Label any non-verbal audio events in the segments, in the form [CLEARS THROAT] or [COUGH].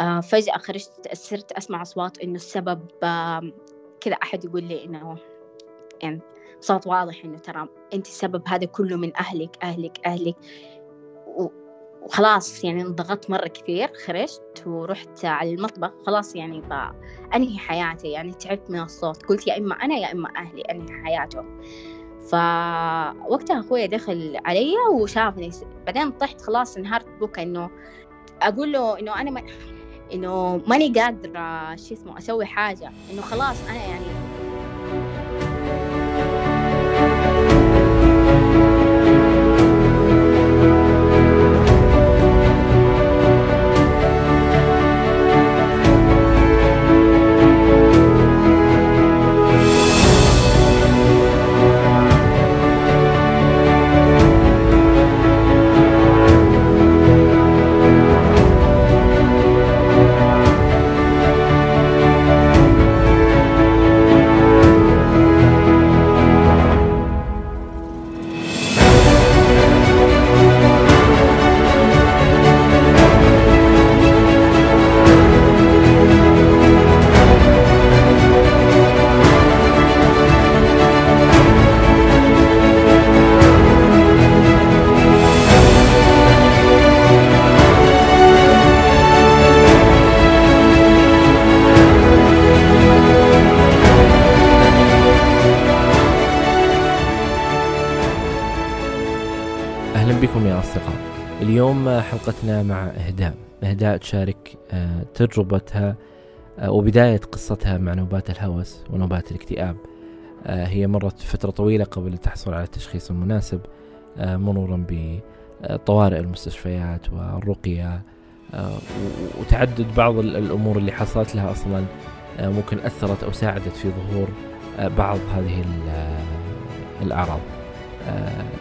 آه فجأة خرجت صرت أسمع أصوات إنه السبب كذا أحد يقول لي إنه يعني صوت واضح إنه ترى أنت السبب هذا كله من أهلك أهلك أهلك. وخلاص يعني انضغطت مرة كثير خرجت ورحت على المطبخ خلاص يعني أنهي حياتي. يعني تعبت من الصوت قلت يا إما أنا يا إما أهلي أنهي حياتهم. فوقتها أخويا دخل علي وشافني بعدين طحت خلاص انهارت بكى إنه أقول له إنه أنا ما إنه ماني قادرة شو اسمه أسوي حاجة. إنه خلاص أنا يعني حلقتنا مع إهداء. إهداء تشارك آه، تجربتها آه، وبداية قصتها مع نوبات الهوس ونوبات الاكتئاب. آه، هي مرت فترة طويلة قبل التحصل على التشخيص المناسب مرورا بطوارئ المستشفيات والرقية وتعدد بعض الأمور اللي حصلت لها أصلا ممكن أثرت أو ساعدت في ظهور بعض هذه الأعراض.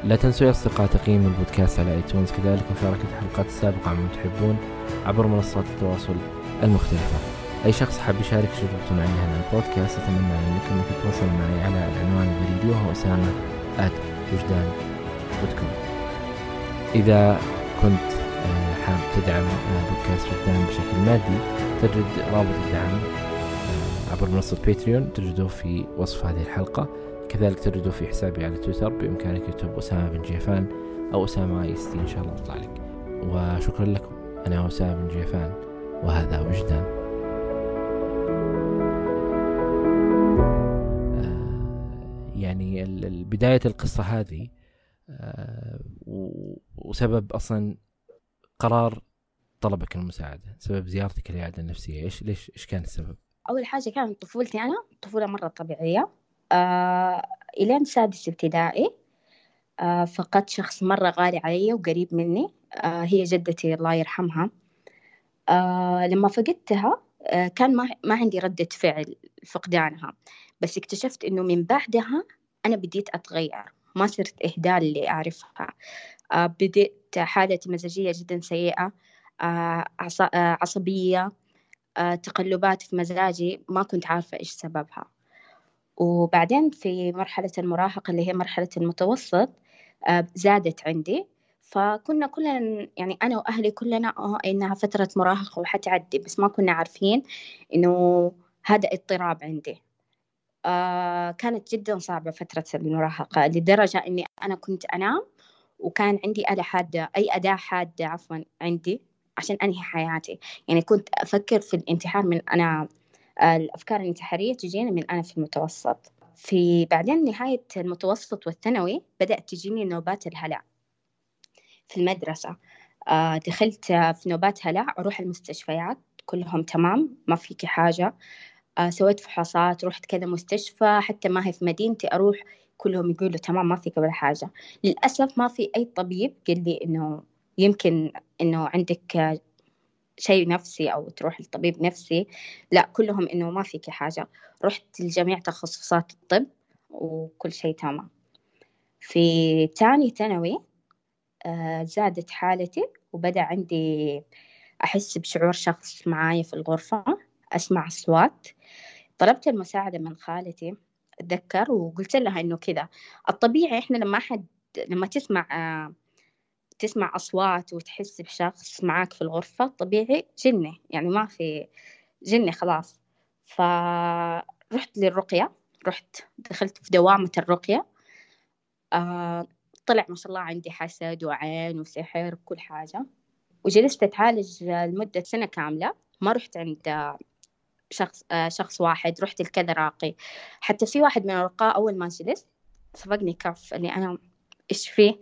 لا تنسوا يا أصدقاء تقييم البودكاست على iTunes كذلك مشاركة الحلقات السابقة مع تحبون عبر منصات التواصل المختلفة. أي شخص حاب يشارك تجربته معي هنا البودكاست أتمنى منكم أنك تتواصلوا معي على العنوان البريدي وهو أسامة وجدان dot إذا كنت آه، حاب تدعم آه، بودكاست وجدان بشكل مادي تجد رابط الدعم عبر منصة باتريون تجده في وصف هذه الحلقة. كذلك تجده في حسابي على تويتر بإمكانك تكتب أسامة بن جيفان أو أسامة اي إن شاء الله تطلع لك. وشكرا لكم. أنا أسامة بن جيفان وهذا وجدان آه، يعني بداية القصة هذه آه، وسبب أصلا قرار طلبك المساعدة سبب زيارتك العيادة النفسية. إيش ليش إيش كان السبب؟ أول حاجة كانت طفولتي أنا طفولة مرة طبيعية. إلين سادس ابتدائي آه فقدت شخص مرة غالي علي وقريب مني آه هي جدتي الله يرحمها. آه لما فقدتها آه كان ما, عندي ردة فعل فقدانها بس اكتشفت إنه من بعدها أنا بديت أتغير ما صرت إهداء اللي أعرفها. آه بديت حالتي مزاجية جدا سيئة آه, آه، عصبية آه تقلبات في مزاجي ما كنت عارفة إيش سببها. وبعدين في مرحلة المراهقة اللي هي مرحلة المتوسط آه، زادت عندي. فكنا كلنا يعني أنا وأهلي كلنا آه إنها فترة مراهقة وحتعدي بس ما كنا عارفين إنه هذا اضطراب عندي. آه كانت جدا صعبة فترة المراهقة لدرجة إني أنا كنت أنام وكان عندي آلة حادة أي أداة حادة عفوا عندي عشان أنهي حياتي. يعني كنت أفكر في الانتحار من أنا الأفكار الانتحارية تجيني من أنا في المتوسط. في بعدين نهاية المتوسط والثانوي بدأت تجيني نوبات الهلع في المدرسة. آه، دخلت في نوبات هلع أروح المستشفيات كلهم تمام ما فيكي حاجة. آه، سويت فحوصات رحت كذا مستشفى حتى ما هي في مدينتي أروح كلهم يقولوا تمام ما فيك ولا حاجة. للأسف ما في أي طبيب قال لي إنه يمكن إنه عندك شيء نفسي أو تروح لطبيب نفسي لا كلهم إنه ما فيك حاجة. رحت لجميع تخصصات الطب وكل شيء تمام. في تاني ثانوي آه، زادت حالتي وبدأ عندي أحس بشعور شخص معايا في الغرفة أسمع أصوات. طلبت المساعدة من خالتي أتذكر وقلت لها إنه كذا. الطبيعي إحنا لما أحد لما تسمع آه، تسمع أصوات وتحس بشخص معاك في الغرفة طبيعي جنة يعني ما في جنة خلاص. فرحت للرقية رحت دخلت في دوامة الرقية. آه طلع ما شاء الله عندي حسد وعين وسحر وكل حاجة. وجلست أتعالج لمدة سنة كاملة. ما رحت عند شخص آه شخص واحد رحت لكذا راقي حتى في واحد من الرقاء أول ما جلست صفقني كف اللي أنا إيش فيه؟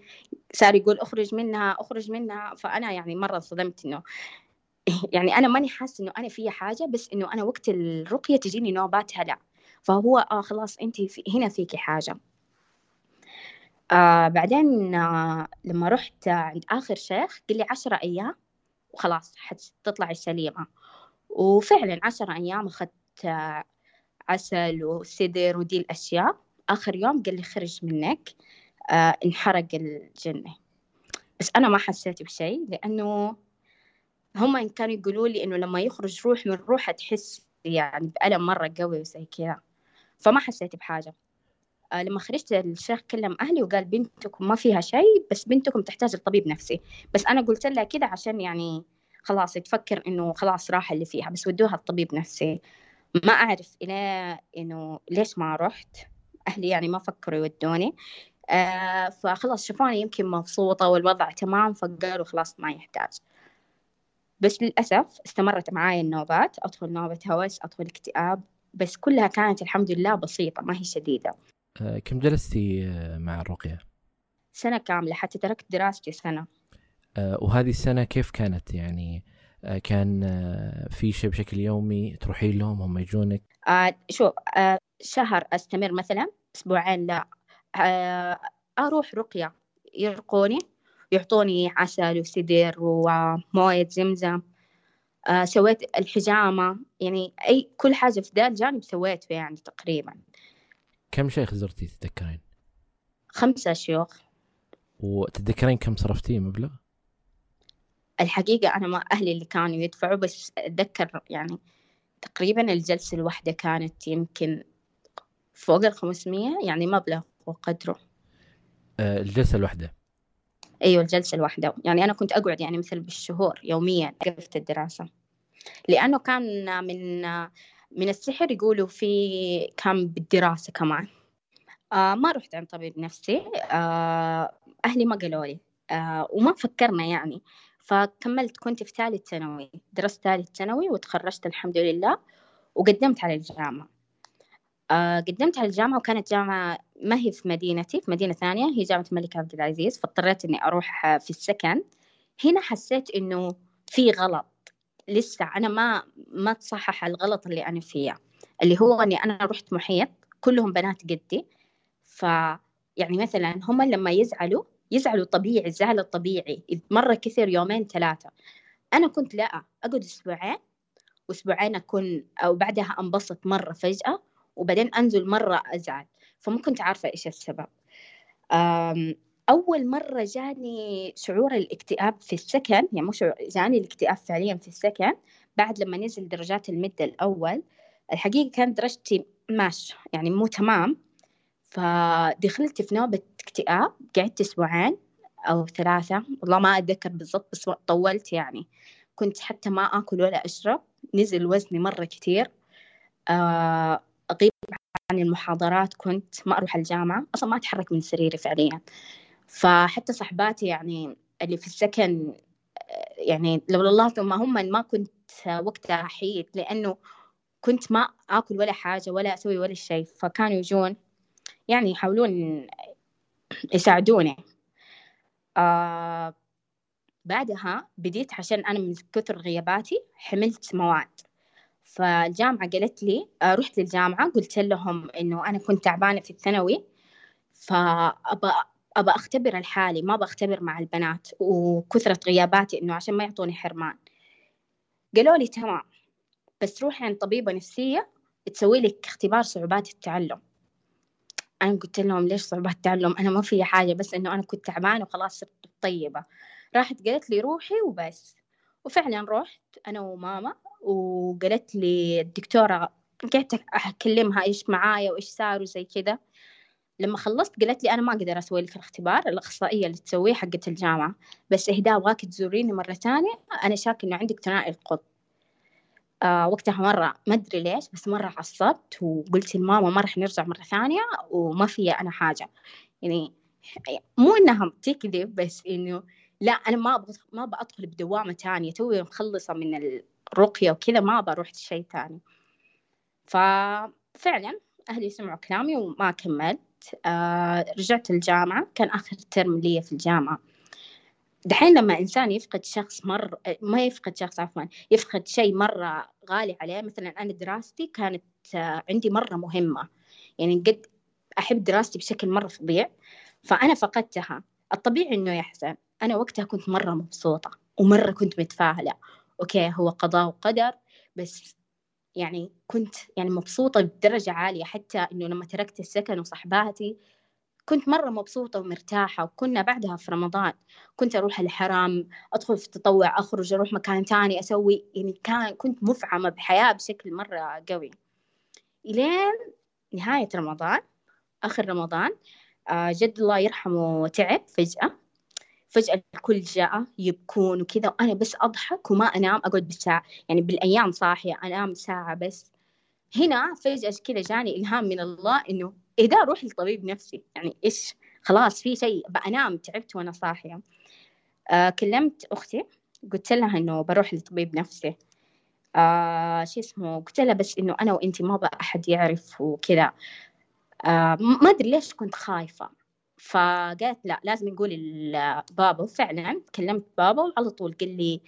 صار يقول أخرج منها أخرج منها. فأنا يعني مرة صدمت إنه [LAUGHS] يعني أنا ماني حاسة إنه أنا في حاجة بس إنه أنا وقت الرقية تجيني نوبات هلع فهو آه خلاص أنت في هنا فيكي حاجة. آه بعدين آه لما رحت عند آخر شيخ قال لي عشرة أيام وخلاص حتطلعي سليمة وفعلا عشرة أيام أخذت آه عسل وسدر ودي الأشياء. آخر يوم قال لي خرج منك. آه انحرق الجنة. بس أنا ما حسيت بشيء لأنه هم كانوا يقولوا لي إنه لما يخرج روح من روحه تحس يعني بألم مرة قوي وزي كذا. فما حسيت بحاجة. آه لما خرجت الشيخ كلم أهلي وقال بنتكم ما فيها شيء بس بنتكم تحتاج لطبيب نفسي. بس أنا قلت لها كذا عشان يعني خلاص تفكر إنه خلاص راح اللي فيها بس ودوها الطبيب نفسي. ما أعرف إلى إنه ليش ما رحت. أهلي يعني ما فكروا يودوني. فخلاص شافوني يمكن مبسوطة والوضع تمام فقالوا خلاص ما يحتاج. بس للأسف استمرت معاي النوبات أدخل نوبة هوس أدخل اكتئاب بس كلها كانت الحمد لله بسيطة ما هي شديدة. آه كم جلستي مع الرقية؟ سنة كاملة حتى تركت دراستي سنة. آه وهذه السنة كيف كانت؟ يعني آه كان آه في شيء بشكل يومي تروحين لهم هم يجونك؟ آه شو آه شهر أستمر مثلا أسبوعين لا. آه أروح رقية. يرقوني يعطوني عسل وسدر وموية زمزم. آه سويت الحجامة. يعني أي كل حاجة في ذا الجانب سويته يعني تقريبا. كم شيخ زرتي تتذكرين؟ خمسة شيوخ. وتتذكرين كم صرفتي مبلغ؟ الحقيقة أنا ما أهلي اللي كانوا يدفعوا بس أتذكر يعني تقريبا الجلسة الواحدة كانت يمكن فوق ال 500 يعني مبلغ وقدره. آه الجلسة الواحدة. أيوة الجلسة الواحدة. يعني أنا كنت أقعد يعني مثل بالشهور يوميا وقفت الدراسة. لأنه كان من من السحر يقولوا في كان بالدراسة كمان. آه ما رحت عند طبيب نفسي. آه أهلي ما قالوا لي. آه وما فكرنا يعني. فكملت كنت في ثالث ثانوي. درست ثالث ثانوي وتخرجت الحمد لله. وقدمت على الجامعة. آه قدمت على الجامعة وكانت جامعة ما هي في مدينتي في مدينة ثانية هي جامعة الملك عبد العزيز فاضطريت إني أروح في السكن. هنا حسيت إنه في غلط. لسه أنا ما ما تصحح الغلط اللي أنا فيه اللي هو إني أنا رحت محيط كلهم بنات قدي. ف يعني مثلا هم لما يزعلوا يزعلوا طبيعي الزعل الطبيعي مرة كثر يومين ثلاثة. أنا كنت لا أقعد أسبوعين وأسبوعين أكون أو بعدها أنبسط مرة فجأة. وبعدين أنزل مرة أزعل. فما كنت عارفة إيش السبب. أول مرة جاني شعور الاكتئاب في السكن يعني مو شعور جاني الاكتئاب فعليا في السكن بعد لما نزل درجات المدة الأول. الحقيقة كانت درجتي ماشي يعني مو تمام. فدخلت في نوبة اكتئاب قعدت أسبوعين أو ثلاثة والله ما أتذكر بالضبط بس طولت يعني. كنت حتى ما آكل ولا أشرب نزل وزني مرة كتير. آه أغيب عن المحاضرات كنت ما أروح الجامعة أصلا ما أتحرك من سريري فعليا. فحتى صحباتي يعني اللي في السكن يعني لولا الله ثم هم ما كنت وقتها حيد لأنه كنت ما آكل ولا حاجة ولا أسوي ولا شيء. فكانوا يجون يعني يحاولون يساعدوني. آه بعدها بديت عشان أنا من كثر غياباتي حملت مواد. فالجامعة قالت لي آه رحت للجامعة قلت لهم إنه أنا كنت تعبانة في الثانوي فأبى أبى أختبر الحالي ما بختبر مع البنات وكثرة غياباتي إنه عشان ما يعطوني حرمان. قالوا لي تمام بس روحي عند طبيبة نفسية تسوي لك اختبار صعوبات التعلم. أنا قلت لهم ليش صعوبات التعلم؟ أنا ما في حاجة بس إنه أنا كنت تعبانة وخلاص صرت طيبة. راحت قالت لي روحي وبس. وفعلا رحت أنا وماما وقالت لي الدكتورة قعدت أكلمها إيش معايا وإيش صار وزي كذا. لما خلصت قالت لي أنا ما أقدر أسوي لك الاختبار الأخصائية اللي تسويه حقة الجامعة. بس إهداء أبغاك تزوريني مرة ثانية أنا شاك إنه عندك ثنائي القطب. آه وقتها مرة ما أدري ليش بس مرة عصبت وقلت لماما ما راح نرجع مرة ثانية وما في أنا حاجة. يعني مو إنها تكذب بس إنه لا أنا ما أبغى ما بدخل بدوامة تانية. توي مخلصة من الرقية وكذا ما بروح شيء تاني. ففعلا أهلي سمعوا كلامي وما كملت. آه رجعت الجامعة. كان آخر ترم لي في الجامعة. دحين لما إنسان يفقد شخص مرة ما يفقد شخص عفوا يفقد شيء مرة غالي عليه. مثلا أنا دراستي كانت آه عندي مرة مهمة. يعني قد أحب دراستي بشكل مرة فظيع. فأنا فقدتها. الطبيعي إنه يحزن. أنا وقتها كنت مرة مبسوطة ومرة كنت متفائلة. أوكي هو قضاء وقدر بس يعني كنت يعني مبسوطة بدرجة عالية. حتى إنه لما تركت السكن وصحباتي كنت مرة مبسوطة ومرتاحة. وكنا بعدها في رمضان كنت أروح الحرم أدخل في التطوع أخرج أروح مكان تاني أسوي. يعني كان كنت مفعمة بحياة بشكل مرة قوي. إلين نهاية رمضان آخر رمضان آه، جد الله يرحمه تعب فجأة. فجأة الكل جاء يبكون وكذا وأنا بس أضحك وما أنام أقعد بالساعة يعني بالأيام صاحية أنام ساعة بس. هنا فجأة كذا جاني إلهام من الله إنه ده أروح لطبيب نفسي يعني إيش خلاص في شيء بأنام تعبت وأنا صاحية. آه كلمت أختي قلت لها إنه بروح لطبيب نفسي. آه شو اسمه قلت لها بس إنه أنا وإنتي ما بقى أحد يعرف وكذا. آه ما أدري ليش كنت خايفة. فقالت لا لازم نقول لبابا فعلا كلمت بابا وعلى طول قال لي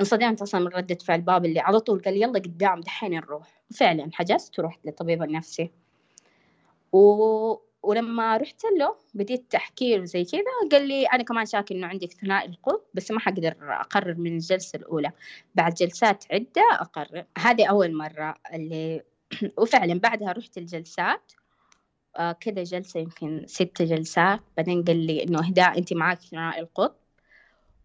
انصدمت أصلا من ردة فعل بابا اللي على طول قال يلا قدام دحين نروح. فعلا حجزت ورحت للطبيب النفسي. و... ولما رحت له بديت احكي له زي كذا قال لي أنا كمان شاك إنه عندك ثنائي القطب بس ما حقدر أقرر من الجلسة الأولى. بعد جلسات عدة أقرر. هذه أول مرة اللي [CLEARS THROAT] وفعلا بعدها رحت الجلسات. آه كذا جلسة يمكن ست جلسات. بعدين قال لي إنه إهداء أنت معاك ثنائي القطب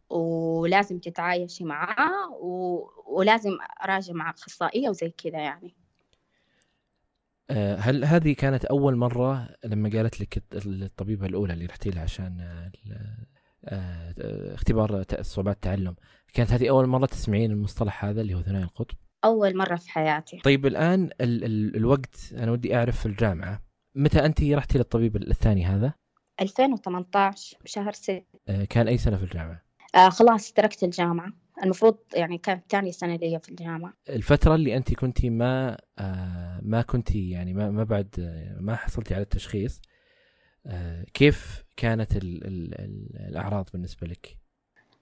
ولازم تتعايشي معاه و... ولازم أراجع مع أخصائية وزي كذا يعني. آه، هل هذه كانت أول مرة لما قالت لك الطبيبة الأولى اللي رحتي لها عشان آه، اختبار صعوبات التعلم كانت هذه أول مرة تسمعين المصطلح هذا اللي هو ثنائي القطب؟ أول مرة في حياتي. طيب الآن ال ال الوقت أنا ودي أعرف في الجامعة متى أنت رحتي للطبيب الثاني هذا؟ 2018 بشهر 6 آه، كان أي سنة في الجامعة؟ آه خلاص تركت الجامعة المفروض يعني كانت ثاني سنة لي في الجامعة الفترة اللي أنت كنتي ما آه ما كنتي يعني ما, ما بعد آه، ما حصلتي على التشخيص آه كيف كانت ال ال ال الأعراض بالنسبة لك؟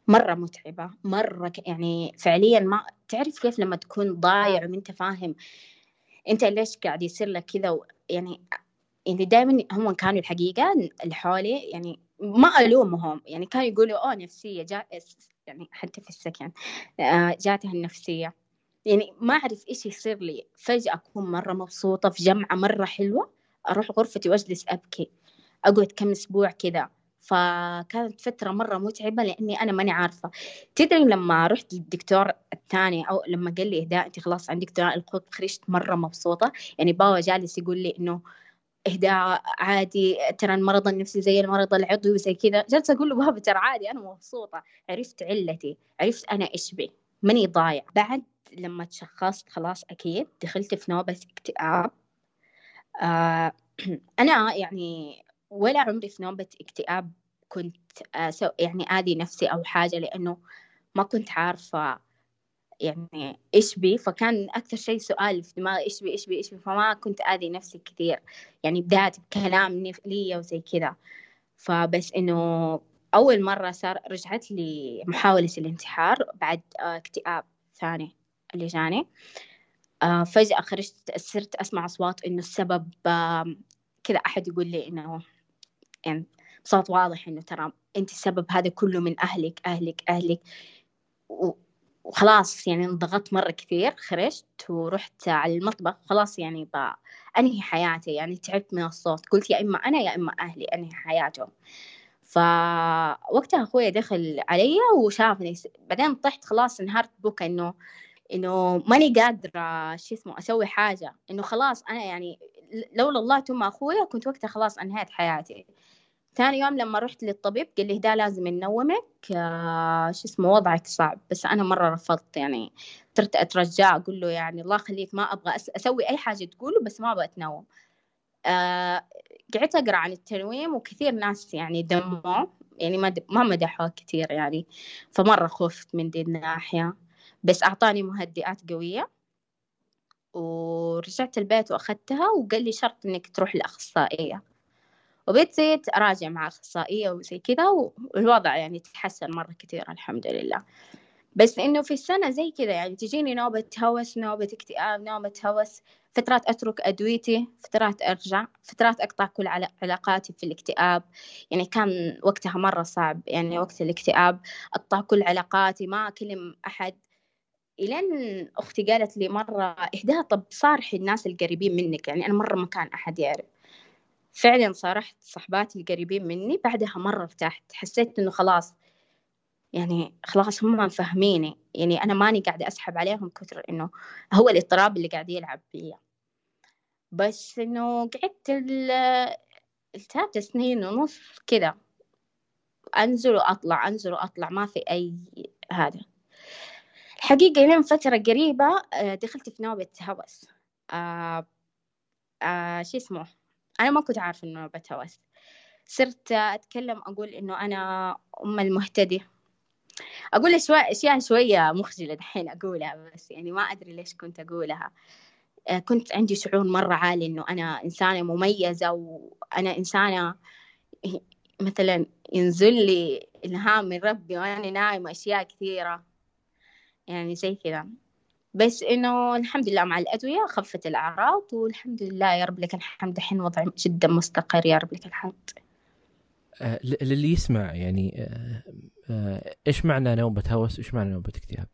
مرة متعبة مرة يعني فعليا ما تعرف كيف لما تكون ضايع وانت فاهم انت ليش قاعد يصير لك كذا يعني يعني دائما هم كانوا الحقيقة اللي حولي يعني ما ألومهم. يعني كانوا يقولوا أوه نفسية جاء يعني حتى في السكن آه، جاتها النفسية. يعني ما أعرف إيش يصير لي. فجأة أكون مرة مبسوطة في جمعة مرة حلوة أروح غرفتي وأجلس أبكي. أقعد كم أسبوع كذا. فكانت فترة مرة متعبة لأني أنا ماني عارفة. تدري لما رحت للدكتور الثاني أو لما قال لي إهداء أنت خلاص عندك دواء القطب خرجت مرة مبسوطة. يعني بابا جالس يقول لي إنه إهداء عادي ترى المرض النفسي زي المرض العضوي وزي كذا. جالسة أقول له بابا ترى عادي أنا مبسوطة. عرفت علتي عرفت أنا إيش بي. ماني ضايع. بعد لما تشخصت خلاص أكيد دخلت في نوبة اكتئاب. آه [CLEARS THROAT] أنا يعني ولا عمري في نوبة اكتئاب كنت آه يعني آذي نفسي أو حاجة لأنه ما كنت عارفة يعني إيش بي؟ فكان أكثر شيء سؤال في دماغي إيش بي إيش بي إيش بي؟ فما كنت آذي نفسي كثير يعني بدأت بكلام لي وزي كذا. فبس إنه أول مرة صار رجعت لي محاولة الانتحار بعد آه، اكتئاب ثاني اللي جاني. آه، فجأة خرجت صرت أسمع أصوات إنه السبب كذا أحد يقول لي إنه يعني بصوت واضح إنه ترى أنت السبب هذا كله من أهلك أهلك أهلك. وخلاص يعني انضغطت مرة كثير خرجت ورحت على المطبخ خلاص يعني أنهي حياتي؟ يعني تعبت من الصوت قلت يا إما أنا يا إما أهلي أنهي حياتهم؟ فوقتها أخوي دخل علي وشافني بعدين طحت خلاص انهارت بكى إنه إنه ماني قادرة شو اسمه أسوي حاجة إنه خلاص أنا يعني لولا الله ثم أخويا كنت وقتها خلاص أنهيت حياتي. ثاني يوم لما رحت للطبيب قال لي ده لازم ننومك آه شو اسمه وضعك صعب بس أنا مرة رفضت يعني صرت أترجع أقول له يعني الله يخليك ما أبغى أسوي أي حاجة تقوله بس ما أبغى أتنوم. آه قعدت أقرأ عن التنويم وكثير ناس يعني دموا يعني ما ما مدحوه كثير يعني فمرة خفت من دي الناحية. بس أعطاني مهدئات قوية ورجعت البيت وأخذتها وقال لي شرط إنك تروح لأخصائية. وبديت أراجع مع أخصائية وزي كذا والوضع يعني تحسن مرة كثير الحمد لله. بس إنه في السنة زي كذا يعني تجيني نوبة هوس نوبة اكتئاب نوبة هوس فترات أترك أدويتي فترات أرجع فترات أقطع كل علاقاتي في الاكتئاب. يعني كان وقتها مرة صعب يعني وقت الاكتئاب أقطع كل علاقاتي ما أكلم أحد. إلين أختي قالت لي مرة إهداها طب صارحي الناس القريبين منك يعني أنا مرة ما كان أحد يعرف. فعلا صارحت صحباتي القريبين مني بعدها مرة ارتحت حسيت إنه خلاص يعني خلاص هم فاهميني يعني أنا ماني قاعدة أسحب عليهم كثر إنه هو الاضطراب اللي قاعد يلعب فيا بس إنه قعدت الثلاث سنين ونص كذا أنزل وأطلع أنزل وأطلع ما في أي هذا. الحقيقة لين فترة قريبة آه، دخلت في نوبة هوس آه آه شو اسمه؟ أنا ما كنت عارفة إنه هوس صرت أتكلم أقول إنه أنا أم المهتدي. أقول أشياء شوية مخجلة دحين أقولها بس يعني ما أدري ليش كنت أقولها. آه، كنت عندي شعور مرة عالي إنه أنا إنسانة مميزة وأنا إنسانة مثلا ينزل لي إلهام من ربي وأنا نايمة أشياء كثيرة. يعني زي كذا. بس إنه الحمد لله مع الأدوية خفت الأعراض والحمد لله يا رب لك الحمد. الحين وضعي جدا مستقر يا رب لك الحمد. آه للي يسمع يعني آه آه إيش معنى نوبة هوس؟ وايش معنى نوبة اكتئاب؟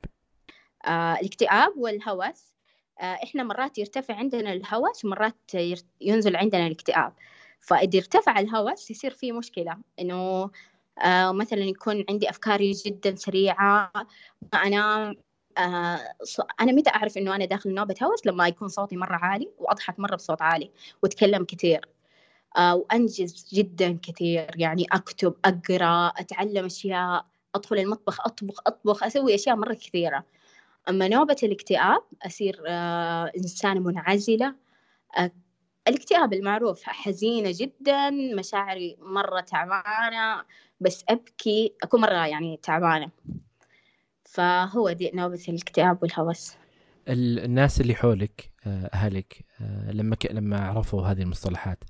الاكتئاب والهوس إحنا مرات يرتفع عندنا الهوس ومرات ينزل عندنا الاكتئاب. فإذا ارتفع الهوس يصير في مشكلة إنه مثلا يكون عندي أفكاري جدا سريعة أنا آه أنا متى أعرف إنه أنا داخل نوبة هوس لما يكون صوتي مرة عالي وأضحك مرة بصوت عالي وأتكلم كثير آه وأنجز جدا كثير يعني أكتب أقرأ أتعلم أشياء أدخل المطبخ أطبخ أطبخ أسوي أشياء مرة كثيرة. أما نوبة الاكتئاب أصير آه إنسانة منعزلة. آه الاكتئاب المعروف حزينة جدا مشاعري مرة تعبانة بس أبكي أكون مرة يعني تعبانة. فهو دي نوبة الاكتئاب والهوس. الناس اللي حولك آه، أهلك آه، لما لما عرفوا هذه المصطلحات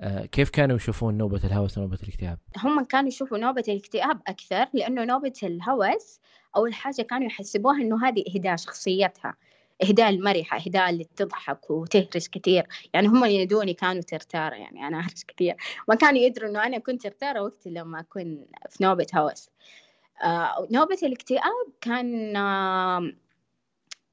آه، كيف كانوا يشوفون نوبة الهوس ونوبة الاكتئاب؟ هم كانوا يشوفوا نوبة الاكتئاب أكثر لأنه نوبة الهوس أول حاجة كانوا يحسبوها إنه هذه إهداء شخصيتها إهداء المرحة إهداء اللي تضحك وتهرس كثير. يعني هم ينادوني كانوا ترتارة يعني أنا أهرس كثير. ما كانوا يدروا إنه أنا كنت ترتارة وقت لما أكون في نوبة هوس. نوبة الاكتئاب كان آه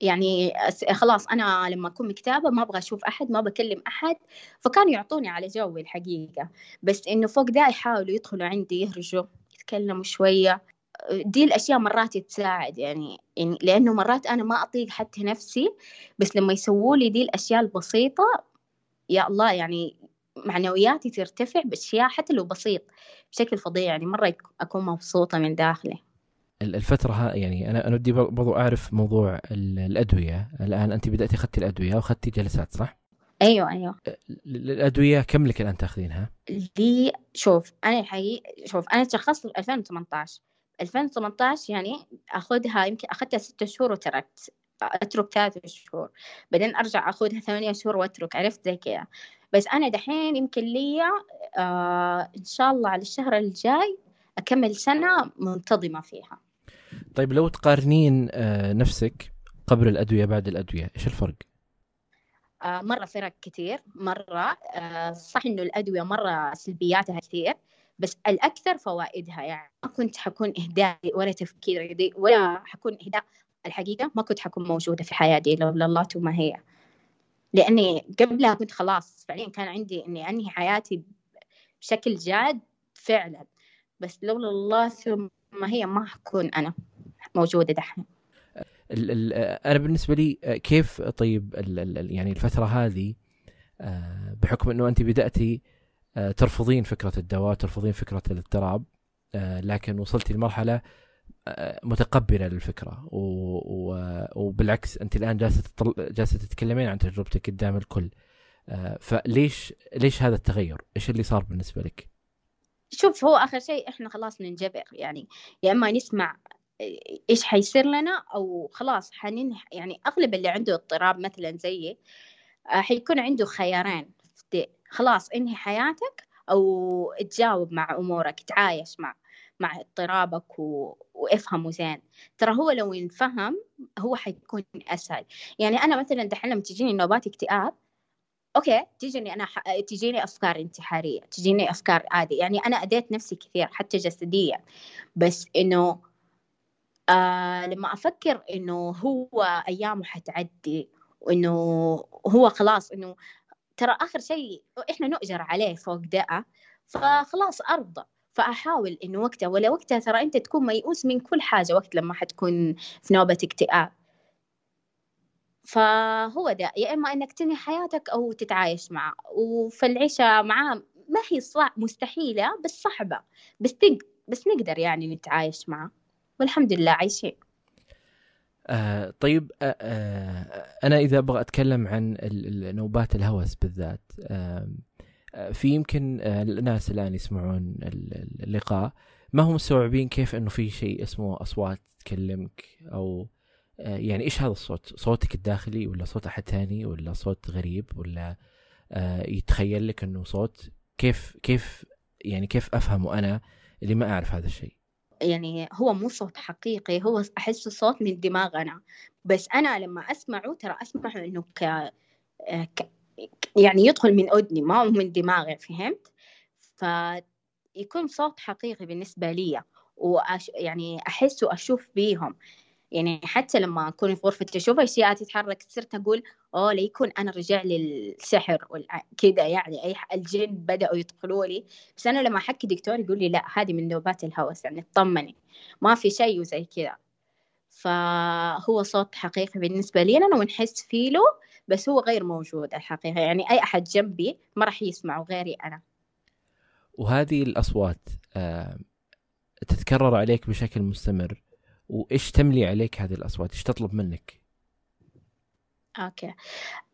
يعني خلاص أنا لما أكون مكتابة ما أبغى أشوف أحد ما بكلم أحد فكانوا يعطوني على جوي الحقيقة. بس إنه فوق ده يحاولوا يدخلوا عندي يهرجوا يتكلموا شوية. دي الأشياء مرات تساعد يعني, يعني لأنه مرات أنا ما أطيق حتى نفسي بس لما يسووا لي دي الأشياء البسيطة يا الله يعني معنوياتي ترتفع بأشياء حتى لو بسيط بشكل فظيع يعني مرة أكون مبسوطة من داخلي. الفترة يعني أنا أنا ودي برضو أعرف موضوع الأدوية. الآن أنت بدأتي أخذتي الأدوية وأخذتي جلسات صح؟ أيوه أيوه. الأدوية كم لك الآن تأخذينها؟ لي شوف أنا الحقيقة شوف أنا تشخصت في 2018 2018 يعني أخذها يمكن أخذتها ستة شهور وتركت. أترك ثلاثة شهور. بعدين أرجع أخذها ثمانية شهور وأترك. عرفت زي كذا بس أنا دحين يمكن لي آه إن شاء الله على الشهر الجاي أكمل سنة منتظمة فيها طيب لو تقارنين آه نفسك قبل الأدوية بعد الأدوية إيش الفرق؟ آه مرة فرق كثير مرة آه صح إنه الأدوية مرة سلبياتها كثير بس الأكثر فوائدها يعني ما كنت حكون إهدائي ولا تفكيري ولا حكون إهداء الحقيقة ما كنت حكون موجودة في حياتي لولا الله ما هي لأني قبلها كنت خلاص فعليا كان عندي إني أنهي حياتي بشكل جاد فعلا. بس لولا الله ثم هي ما حكون أنا موجودة دحين. أنا بالنسبة لي كيف طيب يعني الفترة هذه آه، بحكم إنه أنت بدأتي آه، ترفضين فكرة الدواء ترفضين فكرة الاضطراب آه، لكن وصلتي لمرحلة متقبلة للفكرة. وبالعكس أنت الآن جالسة جالسة تتكلمين عن تجربتك قدام الكل. فليش ليش هذا التغير؟ إيش اللي صار بالنسبة لك؟ شوف هو آخر شيء إحنا خلاص ننجبر. يعني يا إما نسمع إيش حيصير لنا أو خلاص حننح يعني أغلب اللي عنده اضطراب مثلا زيي آه، حيكون عنده خيارين. خلاص انهي حياتك أو تجاوب مع أمورك تعايش مع. مع اضطرابك و... وافهمه زين. ترى هو لو ينفهم هو حيكون أسهل. يعني أنا مثلا دحين لما تجيني نوبات اكتئاب أوكي تجيني أنا ح... تجيني أفكار انتحارية تجيني أفكار عادي. يعني أنا أديت نفسي كثير حتى جسديا. بس إنه آه لما أفكر إنه هو أيامه حتعدي وإنه هو خلاص إنه ترى آخر شيء إحنا نؤجر عليه فوق دقه فخلاص أرضى. فأحاول إنه وقتها ولا وقتها ترى أنت تكون ميؤوس من كل حاجة وقت لما حتكون في نوبة اكتئاب. فهو ده يا إما إنك تنهي حياتك أو تتعايش معه. وفالعيشة معاه ما هي صعب مستحيلة بس صعبة. بس بس نقدر يعني نتعايش معه. والحمد لله عايشين. آه طيب آه آه أنا إذا أبغى أتكلم عن نوبات الهوس بالذات آه في يمكن آه الناس الآن يسمعون اللقاء ما هم مستوعبين كيف إنه في شيء اسمه أصوات تكلمك أو آه يعني إيش هذا الصوت؟ صوتك الداخلي ولا صوت أحد ثاني ولا صوت غريب ولا آه يتخيل لك إنه صوت كيف كيف يعني كيف أفهمه أنا اللي ما أعرف هذا الشيء؟ يعني هو مو صوت حقيقي هو أحسه صوت من دماغنا بس أنا لما أسمعه ترى أسمعه إنه ك... ك... يعني يدخل من أذني ما هو من دماغي فهمت؟ فيكون صوت حقيقي بالنسبة لي وأش... يعني أحس وأشوف بيهم. يعني حتى لما أكون في غرفة أشوف أشياء تتحرك صرت أقول أوه ليكون أنا رجع لي السحر كذا يعني أي الجن بدأوا يدخلوا لي. بس أنا لما أحكي دكتور يقول لي لا هذه من نوبات الهوس يعني اطمني ما في شيء وزي كذا. فهو صوت حقيقي بالنسبة لي أنا ونحس فيه له بس هو غير موجود الحقيقة. يعني أي أحد جنبي ما راح يسمعه غيري أنا. وهذه الأصوات آه تتكرر عليك بشكل مستمر. وإيش تملي عليك هذه الأصوات؟ إيش تطلب منك؟ أوكي.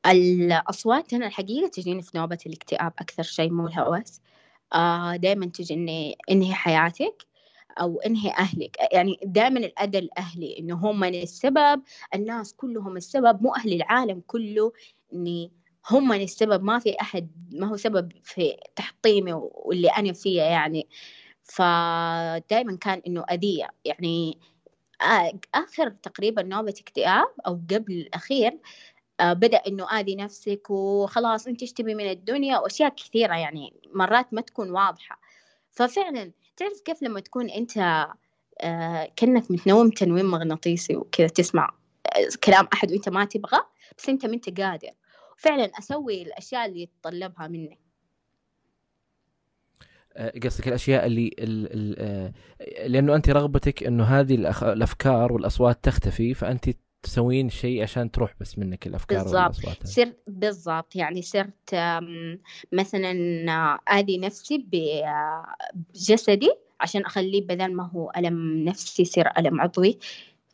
الأصوات أنا الحقيقة تجيني في نوبة الاكتئاب أكثر شيء مو الهوس. آه دائما تجيني إنهي حياتك أو انهي أهلك. يعني دائما الأذى الاهلي إنه هم السبب الناس كلهم السبب مو أهل العالم كله إني هم السبب. ما في أحد ما هو سبب في تحطيمي واللي أنا فيه يعني. فدائما كان إنه أذية. يعني آخر تقريبا نوبة اكتئاب أو قبل الأخير آه، بدأ إنه آذي نفسك وخلاص أنت إيش تبي من الدنيا. وأشياء كثيرة يعني مرات ما تكون واضحة. ففعلا تعرف كيف لما تكون أنت آه، كأنك متنوم تنويم مغناطيسي وكذا تسمع آه، كلام أحد وأنت ما تبغى بس أنت ما أنت قادر. فعلا أسوي الأشياء اللي يتطلبها مني. آه، قصدك الأشياء اللي ال ال لأنه أنت رغبتك إنه هذه الأفكار والأصوات تختفي فأنت تسوين شيء عشان تروح بس منك الأفكار بالضبط. صرت بالضبط. يعني صرت مثلا اذي نفسي بجسدي عشان أخليه بدل ما هو ألم نفسي يصير ألم عضوي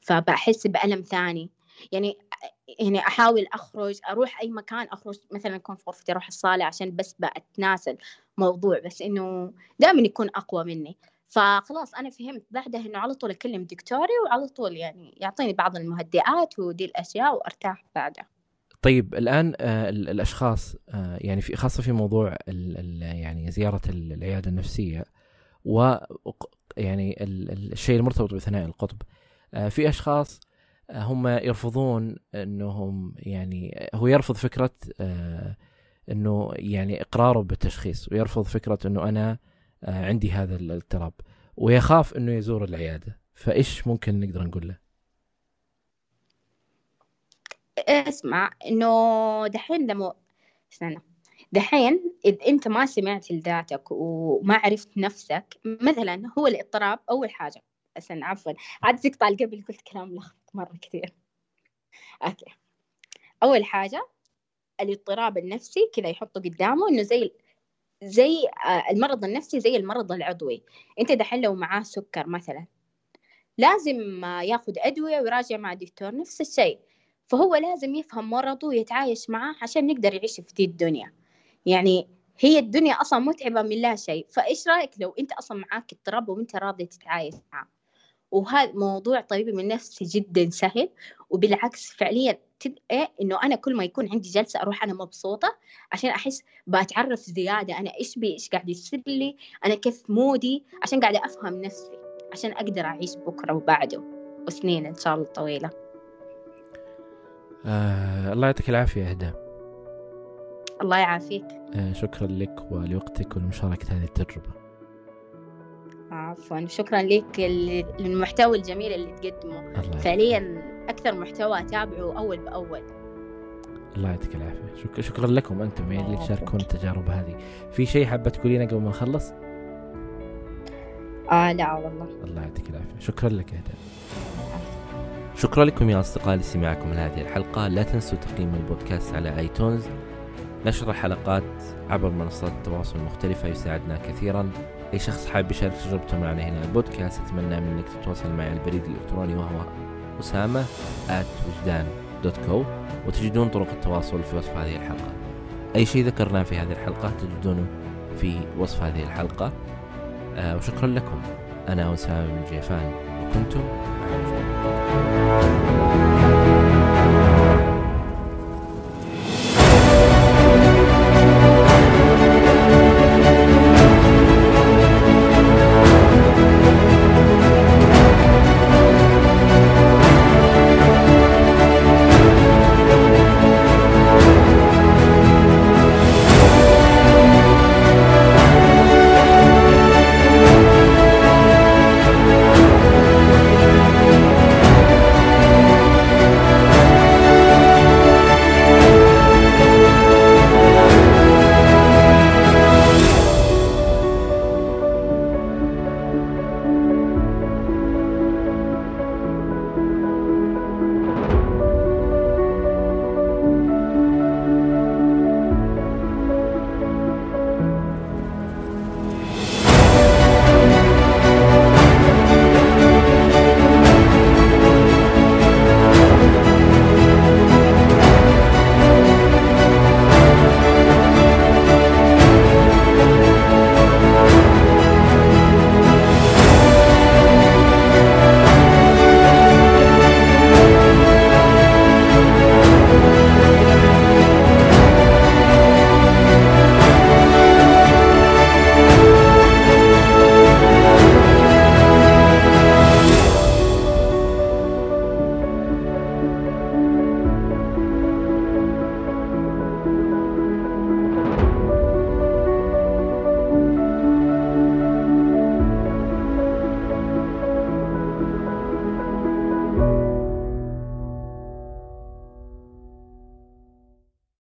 فبحس بألم ثاني. يعني يعني أحاول أخرج أروح أي مكان أخرج مثلا اكون في غرفتي أروح الصالة عشان بس بتناسل موضوع بس إنه دائما يكون أقوى مني. فخلاص أنا فهمت بعدها إنه على طول أكلم دكتوري وعلى طول يعني يعطيني بعض المهدئات ودي الأشياء وأرتاح بعدها. طيب الآن آه الأشخاص آه يعني في خاصة في موضوع يعني زيارة العيادة النفسية و يعني الشيء المرتبط بثنائي القطب آه في أشخاص هم يرفضون إنهم يعني هو يرفض فكرة إنه يعني إقراره بالتشخيص ويرفض فكرة إنه أنا عندي هذا الاضطراب. ويخاف إنه يزور العيادة. فإيش ممكن نقدر نقول له؟ اسمع إنه دحين لما استنى. دحين اذا أنت ما سمعت لذاتك وما عرفت نفسك مثلا هو الاضطراب أول حاجة. استنى عفوا. عاد تقطع قبل قلت كلام لخبط مرة كثير. أوكي. أول حاجة الاضطراب النفسي كذا يحطه قدامه إنه زي زي آه، المرض النفسي زي المرض العضوي. انت دحين لو معاه سكر مثلا لازم ياخذ أدوية ويراجع مع دكتور نفس الشيء. فهو لازم يفهم مرضه ويتعايش معاه عشان يقدر يعيش في دي الدنيا. يعني هي الدنيا أصلا متعبة من لا شيء. فإيش رأيك لو أنت أصلا معاك اضطراب وأنت راضي تتعايش معاه؟ وهذا موضوع طبيب من نفسي جدا سهل وبالعكس فعليا تبقى إنه أنا كل ما يكون عندي جلسة أروح أنا مبسوطة عشان أحس بتعرف زيادة أنا إيش بي إيش قاعد يصير لي أنا كيف مودي عشان قاعدة أفهم نفسي عشان أقدر أعيش بكرة وبعده وسنين إن شاء الله طويلة. آه الله يعطيك العافية إهدى. الله يعافيك. آه شكرا لك ولوقتك ولمشاركة هذه التجربة. عفوا. شكرا لك للمحتوى الجميل اللي تقدمه. فعليا أكثر محتوى أتابعه أول بأول. الله يعطيك العافية. شك... شكرا لكم أنتم يعني اللي تشاركون التجارب هذه. في شيء حابة تقولينه قبل ما نخلص؟ آه لا والله. الله يعطيك العافية. شكرا لك يا شكرا لكم يا اصدقائي لسماعكم لهذه الحلقة. لا تنسوا تقييم البودكاست على آيتونز. نشر الحلقات عبر منصات التواصل المختلفة يساعدنا كثيرا. أي شخص حابب يشارك تجربته معنا هنا البودكاست أتمنى منك تتواصل معي على البريد الإلكتروني وهو أسامة at وجدان دوت كو وتجدون طرق التواصل في وصف هذه الحلقة. أي شيء ذكرناه في هذه الحلقة تجدونه في وصف هذه الحلقة. آه وشكرا لكم. أنا أسامة بن جيفان وكنتم مع